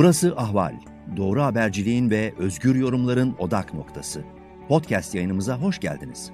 Burası Ahval. Doğru haberciliğin ve özgür yorumların odak noktası. Podcast yayınımıza hoş geldiniz.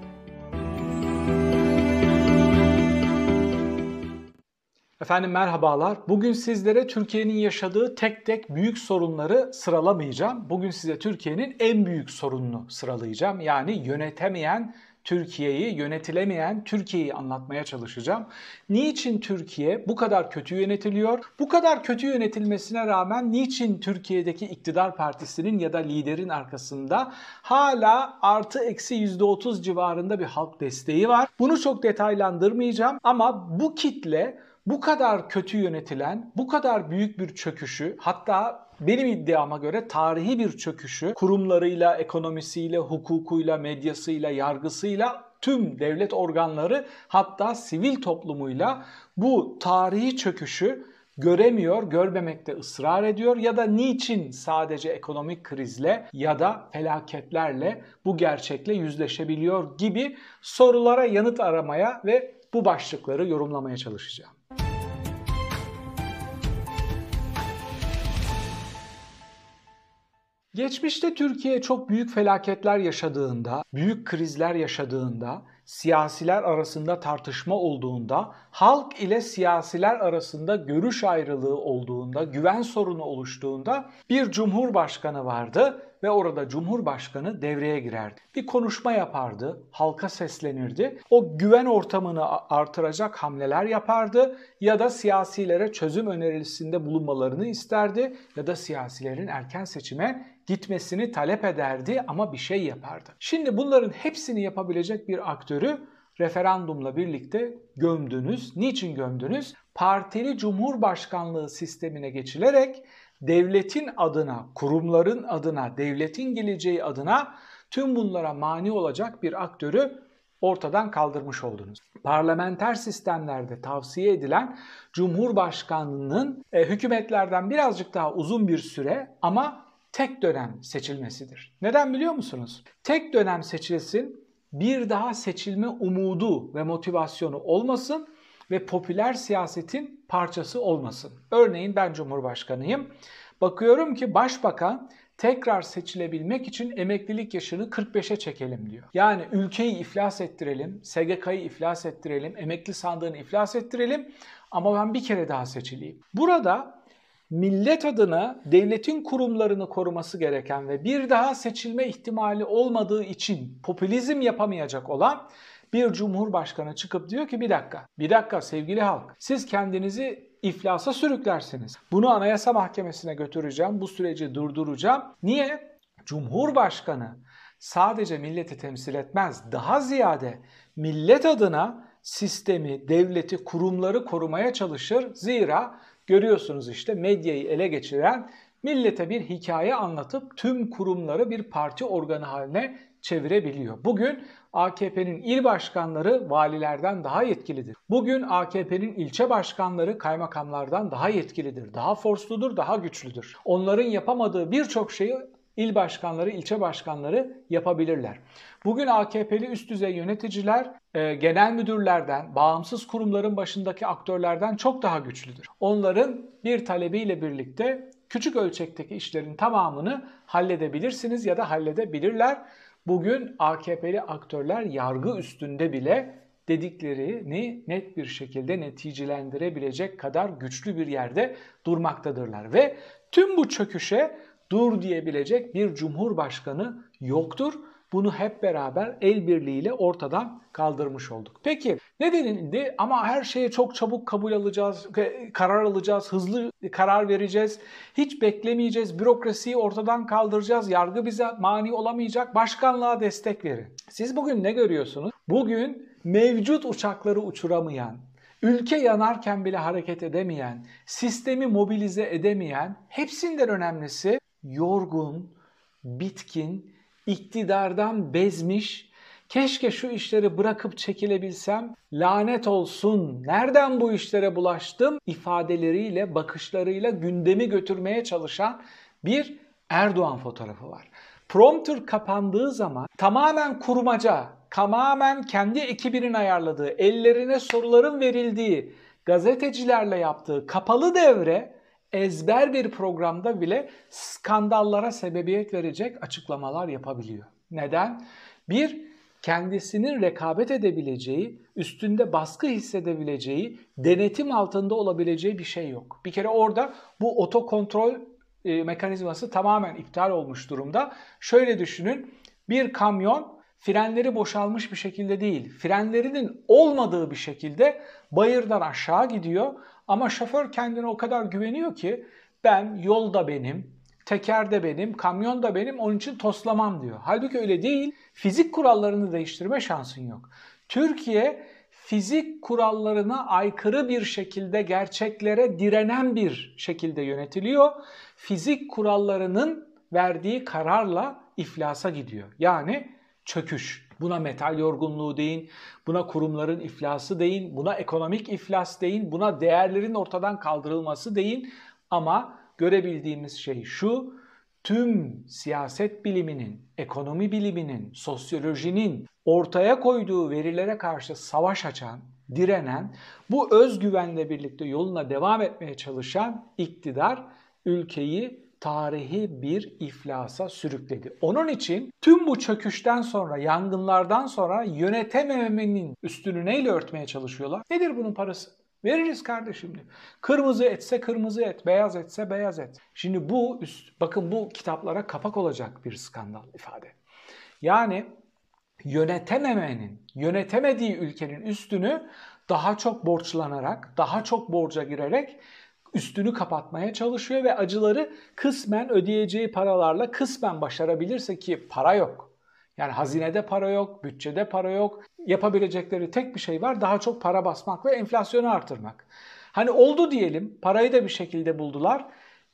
Efendim merhabalar. Bugün sizlere Türkiye'nin yaşadığı tek tek büyük sorunları sıralamayacağım. Bugün size Türkiye'nin en büyük sorununu sıralayacağım. Yani yönetemeyen Türkiye'yi, yönetilemeyen Türkiye'yi anlatmaya çalışacağım. Niçin Türkiye bu kadar kötü yönetiliyor? Bu kadar kötü yönetilmesine rağmen niçin Türkiye'deki iktidar partisinin ya da liderin arkasında hala artı eksi %30 civarında bir halk desteği var? Bunu çok detaylandırmayacağım ama bu kitle bu kadar kötü yönetilen, bu kadar büyük bir çöküşü hatta benim iddiama göre tarihi bir çöküşü kurumlarıyla, ekonomisiyle, hukukuyla, medyasıyla, yargısıyla tüm devlet organları hatta sivil toplumuyla bu tarihi çöküşü göremiyor, görmemekte ısrar ediyor ya da niçin sadece ekonomik krizle ya da felaketlerle bu gerçekle yüzleşebiliyor gibi sorulara yanıt aramaya ve bu başlıkları yorumlamaya çalışacağım. Geçmişte Türkiye çok büyük felaketler yaşadığında, büyük krizler yaşadığında, siyasiler arasında tartışma olduğunda, halk ile siyasiler arasında görüş ayrılığı olduğunda, güven sorunu oluştuğunda bir cumhurbaşkanı vardı ve orada Cumhurbaşkanı devreye girerdi. Bir konuşma yapardı, halka seslenirdi. O güven ortamını artıracak hamleler yapardı ya da siyasilere çözüm önerisinde bulunmalarını isterdi ya da siyasilerin erken seçime gitmesini talep ederdi ama bir şey yapardı. Şimdi bunların hepsini yapabilecek bir aktörü referandumla birlikte gömdünüz. Niçin gömdünüz? Partili cumhurbaşkanlığı sistemine geçilerek devletin adına, kurumların adına, devletin geleceği adına tüm bunlara mani olacak bir aktörü ortadan kaldırmış oldunuz. Parlamenter sistemlerde tavsiye edilen Cumhurbaşkanlığının e, hükümetlerden birazcık daha uzun bir süre ama tek dönem seçilmesidir. Neden biliyor musunuz? Tek dönem seçilsin, bir daha seçilme umudu ve motivasyonu olmasın ve popüler siyasetin parçası olmasın. Örneğin ben Cumhurbaşkanıyım. Bakıyorum ki başbakan tekrar seçilebilmek için emeklilik yaşını 45'e çekelim diyor. Yani ülkeyi iflas ettirelim, SGK'yı iflas ettirelim, emekli sandığını iflas ettirelim ama ben bir kere daha seçileyim. Burada millet adına devletin kurumlarını koruması gereken ve bir daha seçilme ihtimali olmadığı için popülizm yapamayacak olan bir cumhurbaşkanı çıkıp diyor ki bir dakika, bir dakika sevgili halk siz kendinizi iflasa sürüklersiniz. Bunu Anayasa Mahkemesi'ne götüreceğim, bu süreci durduracağım. Niye? Cumhurbaşkanı sadece milleti temsil etmez. Daha ziyade millet adına sistemi, devleti, kurumları korumaya çalışır. Zira görüyorsunuz işte medyayı ele geçiren millete bir hikaye anlatıp tüm kurumları bir parti organı haline çevirebiliyor. Bugün AKP'nin il başkanları valilerden daha yetkilidir. Bugün AKP'nin ilçe başkanları kaymakamlardan daha yetkilidir. Daha forsludur, daha güçlüdür. Onların yapamadığı birçok şeyi il başkanları, ilçe başkanları yapabilirler. Bugün AKP'li üst düzey yöneticiler e, genel müdürlerden, bağımsız kurumların başındaki aktörlerden çok daha güçlüdür. Onların bir talebiyle birlikte küçük ölçekteki işlerin tamamını halledebilirsiniz ya da halledebilirler. Bugün AKP'li aktörler yargı üstünde bile dediklerini net bir şekilde neticelendirebilecek kadar güçlü bir yerde durmaktadırlar. Ve tüm bu çöküşe dur diyebilecek bir cumhurbaşkanı yoktur. Bunu hep beraber el birliğiyle ortadan kaldırmış olduk. Peki ne denildi? Ama her şeye çok çabuk kabul alacağız, karar alacağız, hızlı karar vereceğiz. Hiç beklemeyeceğiz, bürokrasiyi ortadan kaldıracağız, yargı bize mani olamayacak, başkanlığa destek verin. Siz bugün ne görüyorsunuz? Bugün mevcut uçakları uçuramayan, ülke yanarken bile hareket edemeyen, sistemi mobilize edemeyen, hepsinden önemlisi yorgun, bitkin, iktidardan bezmiş, keşke şu işleri bırakıp çekilebilsem, lanet olsun, nereden bu işlere bulaştım ifadeleriyle, bakışlarıyla gündemi götürmeye çalışan bir Erdoğan fotoğrafı var. Prompter kapandığı zaman tamamen kurmaca, tamamen kendi ekibinin ayarladığı, ellerine soruların verildiği, gazetecilerle yaptığı kapalı devre ezber bir programda bile skandallara sebebiyet verecek açıklamalar yapabiliyor. Neden? Bir, kendisinin rekabet edebileceği, üstünde baskı hissedebileceği, denetim altında olabileceği bir şey yok. Bir kere orada bu otokontrol e, mekanizması tamamen iptal olmuş durumda. Şöyle düşünün, bir kamyon frenleri boşalmış bir şekilde değil, frenlerinin olmadığı bir şekilde bayırdan aşağı gidiyor ama şoför kendine o kadar güveniyor ki ben yolda benim, teker de benim, kamyon da benim onun için toslamam diyor. Halbuki öyle değil. Fizik kurallarını değiştirme şansın yok. Türkiye fizik kurallarına aykırı bir şekilde gerçeklere direnen bir şekilde yönetiliyor. Fizik kurallarının verdiği kararla iflasa gidiyor. Yani çöküş. Buna metal yorgunluğu deyin, buna kurumların iflası deyin, buna ekonomik iflas deyin, buna değerlerin ortadan kaldırılması deyin. Ama görebildiğimiz şey şu, tüm siyaset biliminin, ekonomi biliminin, sosyolojinin ortaya koyduğu verilere karşı savaş açan, direnen, bu özgüvenle birlikte yoluna devam etmeye çalışan iktidar ülkeyi tarihi bir iflasa sürükledi. Onun için tüm bu çöküşten sonra, yangınlardan sonra yönetememenin üstünü neyle örtmeye çalışıyorlar? Nedir bunun parası? Veririz kardeşim diyor. Kırmızı etse kırmızı et, beyaz etse beyaz et. Şimdi bu üst, bakın bu kitaplara kapak olacak bir skandal ifade. Yani yönetememenin, yönetemediği ülkenin üstünü daha çok borçlanarak, daha çok borca girerek üstünü kapatmaya çalışıyor ve acıları kısmen ödeyeceği paralarla kısmen başarabilirse ki para yok. Yani hazinede para yok, bütçede para yok. Yapabilecekleri tek bir şey var daha çok para basmak ve enflasyonu artırmak. Hani oldu diyelim parayı da bir şekilde buldular.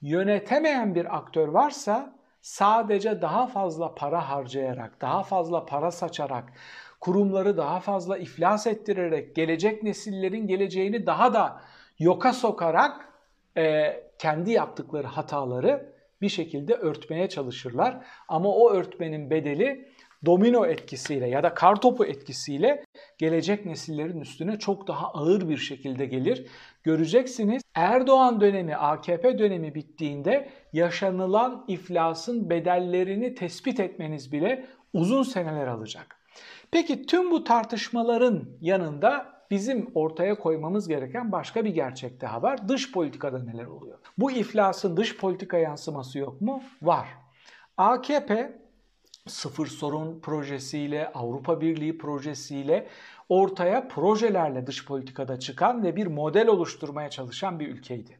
Yönetemeyen bir aktör varsa sadece daha fazla para harcayarak, daha fazla para saçarak, kurumları daha fazla iflas ettirerek, gelecek nesillerin geleceğini daha da yoka sokarak e, kendi yaptıkları hataları bir şekilde örtmeye çalışırlar. Ama o örtmenin bedeli domino etkisiyle ya da kartopu etkisiyle gelecek nesillerin üstüne çok daha ağır bir şekilde gelir. Göreceksiniz Erdoğan dönemi, AKP dönemi bittiğinde yaşanılan iflasın bedellerini tespit etmeniz bile uzun seneler alacak. Peki tüm bu tartışmaların yanında bizim ortaya koymamız gereken başka bir gerçek daha var. Dış politikada neler oluyor? Bu iflasın dış politika yansıması yok mu? Var. AKP sıfır sorun projesiyle, Avrupa Birliği projesiyle ortaya projelerle dış politikada çıkan ve bir model oluşturmaya çalışan bir ülkeydi.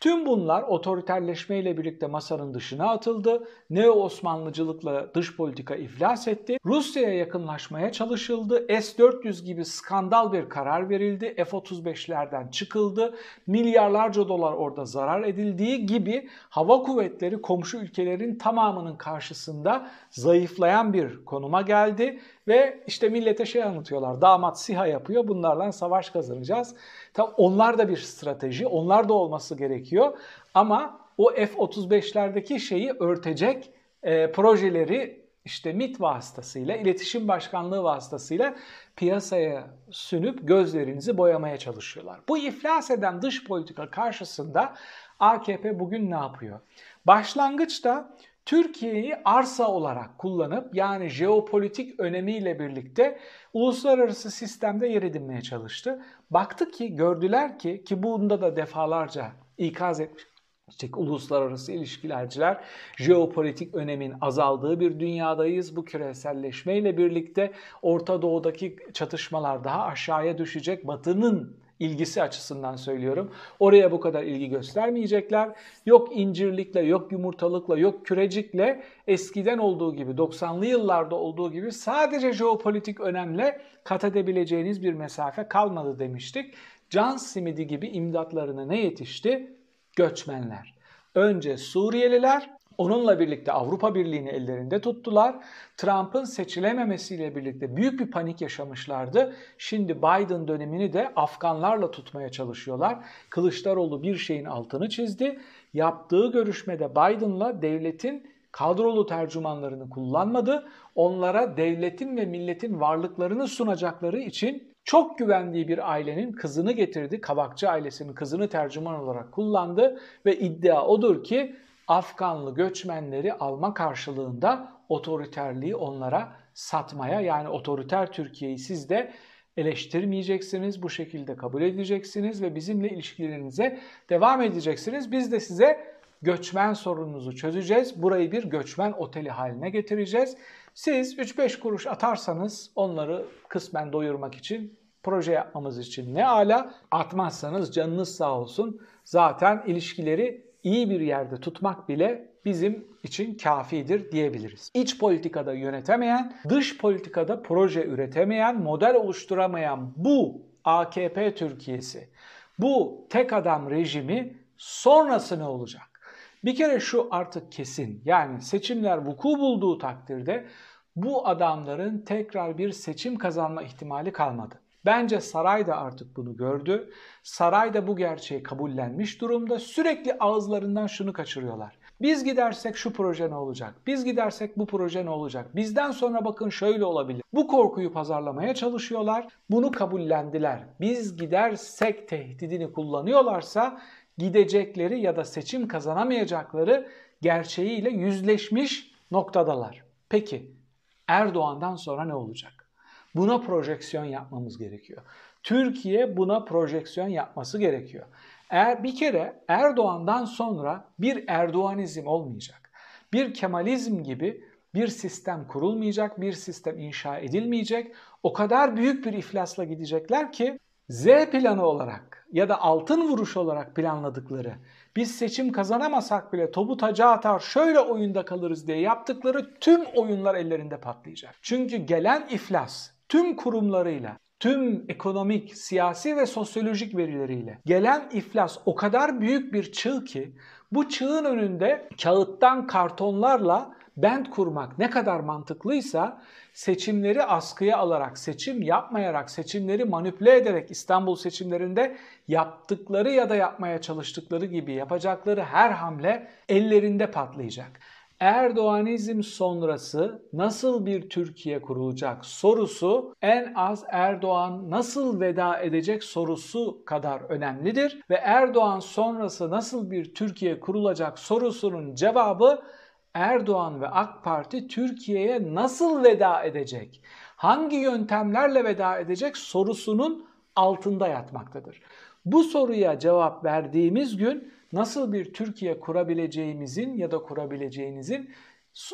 Tüm bunlar otoriterleşmeyle birlikte masanın dışına atıldı. Neo-Osmanlıcılıkla dış politika iflas etti. Rusya'ya yakınlaşmaya çalışıldı. S-400 gibi skandal bir karar verildi. F-35'lerden çıkıldı. Milyarlarca dolar orada zarar edildiği gibi hava kuvvetleri komşu ülkelerin tamamının karşısında zayıflayan bir konuma geldi ve işte millete şey anlatıyorlar. Damat SİHA yapıyor. Bunlarla savaş kazanacağız. Tabi onlar da bir strateji. Onlar da olması gerekiyor. Ama o F-35'lerdeki şeyi örtecek e, projeleri işte MIT vasıtasıyla, iletişim başkanlığı vasıtasıyla piyasaya sünüp gözlerinizi boyamaya çalışıyorlar. Bu iflas eden dış politika karşısında AKP bugün ne yapıyor? Başlangıçta Türkiye'yi arsa olarak kullanıp yani jeopolitik önemiyle birlikte uluslararası sistemde yer edinmeye çalıştı. Baktı ki gördüler ki ki bunda da defalarca ikaz etmiş işte uluslararası ilişkilerciler jeopolitik önemin azaldığı bir dünyadayız. Bu küreselleşmeyle birlikte Orta Doğu'daki çatışmalar daha aşağıya düşecek. Batı'nın ilgisi açısından söylüyorum. Oraya bu kadar ilgi göstermeyecekler. Yok incirlikle, yok yumurtalıkla, yok kürecikle eskiden olduğu gibi 90'lı yıllarda olduğu gibi sadece jeopolitik önemle kat edebileceğiniz bir mesafe kalmadı demiştik. Can simidi gibi imdatlarına ne yetişti? Göçmenler. Önce Suriyeliler, Onunla birlikte Avrupa Birliği'ni ellerinde tuttular. Trump'ın seçilememesiyle birlikte büyük bir panik yaşamışlardı. Şimdi Biden dönemini de Afganlarla tutmaya çalışıyorlar. Kılıçdaroğlu bir şeyin altını çizdi. Yaptığı görüşmede Biden'la devletin kadrolu tercümanlarını kullanmadı. Onlara devletin ve milletin varlıklarını sunacakları için çok güvendiği bir ailenin kızını getirdi. Kabakçı ailesinin kızını tercüman olarak kullandı ve iddia odur ki Afganlı göçmenleri alma karşılığında otoriterliği onlara satmaya yani otoriter Türkiye'yi siz de eleştirmeyeceksiniz, bu şekilde kabul edeceksiniz ve bizimle ilişkilerinize devam edeceksiniz. Biz de size göçmen sorununuzu çözeceğiz. Burayı bir göçmen oteli haline getireceğiz. Siz 3-5 kuruş atarsanız onları kısmen doyurmak için proje yapmamız için ne ala atmazsanız canınız sağ olsun. Zaten ilişkileri iyi bir yerde tutmak bile bizim için kafidir diyebiliriz. İç politikada yönetemeyen, dış politikada proje üretemeyen, model oluşturamayan bu AKP Türkiye'si, bu tek adam rejimi sonrası ne olacak? Bir kere şu artık kesin. Yani seçimler vuku bulduğu takdirde bu adamların tekrar bir seçim kazanma ihtimali kalmadı. Bence saray da artık bunu gördü. Saray da bu gerçeği kabullenmiş durumda. Sürekli ağızlarından şunu kaçırıyorlar. Biz gidersek şu proje ne olacak? Biz gidersek bu proje ne olacak? Bizden sonra bakın şöyle olabilir. Bu korkuyu pazarlamaya çalışıyorlar. Bunu kabullendiler. Biz gidersek tehdidini kullanıyorlarsa gidecekleri ya da seçim kazanamayacakları gerçeğiyle yüzleşmiş noktadalar. Peki Erdoğan'dan sonra ne olacak? Buna projeksiyon yapmamız gerekiyor. Türkiye buna projeksiyon yapması gerekiyor. Eğer bir kere Erdoğan'dan sonra bir Erdoğanizm olmayacak. Bir Kemalizm gibi bir sistem kurulmayacak, bir sistem inşa edilmeyecek. O kadar büyük bir iflasla gidecekler ki Z planı olarak ya da altın vuruş olarak planladıkları biz seçim kazanamasak bile topu taca atar şöyle oyunda kalırız diye yaptıkları tüm oyunlar ellerinde patlayacak. Çünkü gelen iflas tüm kurumlarıyla, tüm ekonomik, siyasi ve sosyolojik verileriyle gelen iflas o kadar büyük bir çığ ki bu çığın önünde kağıttan kartonlarla bent kurmak ne kadar mantıklıysa seçimleri askıya alarak, seçim yapmayarak, seçimleri manipüle ederek İstanbul seçimlerinde yaptıkları ya da yapmaya çalıştıkları gibi yapacakları her hamle ellerinde patlayacak. Erdoğanizm sonrası nasıl bir Türkiye kurulacak sorusu en az Erdoğan nasıl veda edecek sorusu kadar önemlidir ve Erdoğan sonrası nasıl bir Türkiye kurulacak sorusunun cevabı Erdoğan ve AK Parti Türkiye'ye nasıl veda edecek? Hangi yöntemlerle veda edecek sorusunun altında yatmaktadır. Bu soruya cevap verdiğimiz gün nasıl bir Türkiye kurabileceğimizin ya da kurabileceğinizin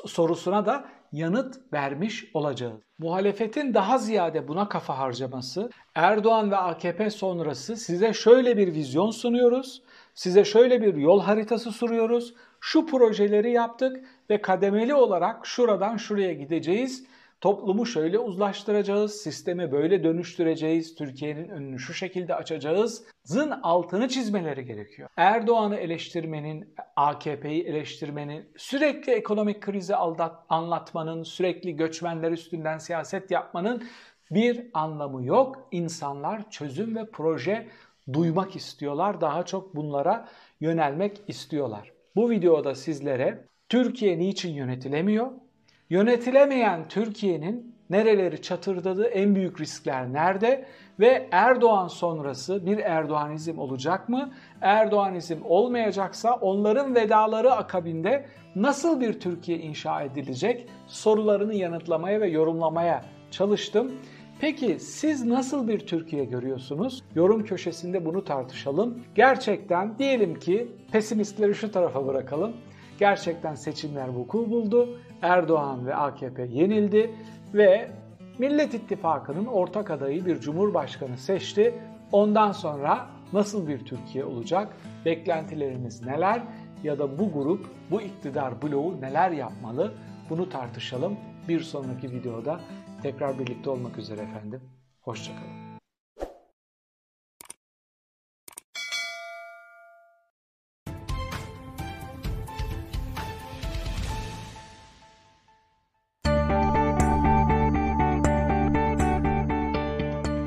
sorusuna da yanıt vermiş olacağız. Muhalefetin daha ziyade buna kafa harcaması, Erdoğan ve AKP sonrası size şöyle bir vizyon sunuyoruz, size şöyle bir yol haritası sunuyoruz, şu projeleri yaptık ve kademeli olarak şuradan şuraya gideceğiz Toplumu şöyle uzlaştıracağız, sistemi böyle dönüştüreceğiz, Türkiye'nin önünü şu şekilde açacağız. Zın altını çizmeleri gerekiyor. Erdoğan'ı eleştirmenin, AKP'yi eleştirmenin, sürekli ekonomik krizi aldat, anlatmanın, sürekli göçmenler üstünden siyaset yapmanın bir anlamı yok. İnsanlar çözüm ve proje duymak istiyorlar. Daha çok bunlara yönelmek istiyorlar. Bu videoda sizlere Türkiye niçin yönetilemiyor? Yönetilemeyen Türkiye'nin nereleri çatırdadığı en büyük riskler nerede ve Erdoğan sonrası bir Erdoğanizm olacak mı? Erdoğanizm olmayacaksa onların vedaları akabinde nasıl bir Türkiye inşa edilecek sorularını yanıtlamaya ve yorumlamaya çalıştım. Peki siz nasıl bir Türkiye görüyorsunuz? Yorum köşesinde bunu tartışalım. Gerçekten diyelim ki pesimistleri şu tarafa bırakalım. Gerçekten seçimler vuku buldu. Erdoğan ve AKP yenildi ve Millet İttifakı'nın ortak adayı bir cumhurbaşkanı seçti. Ondan sonra nasıl bir Türkiye olacak? Beklentileriniz neler? Ya da bu grup, bu iktidar bloğu neler yapmalı? Bunu tartışalım. Bir sonraki videoda tekrar birlikte olmak üzere efendim. Hoşçakalın.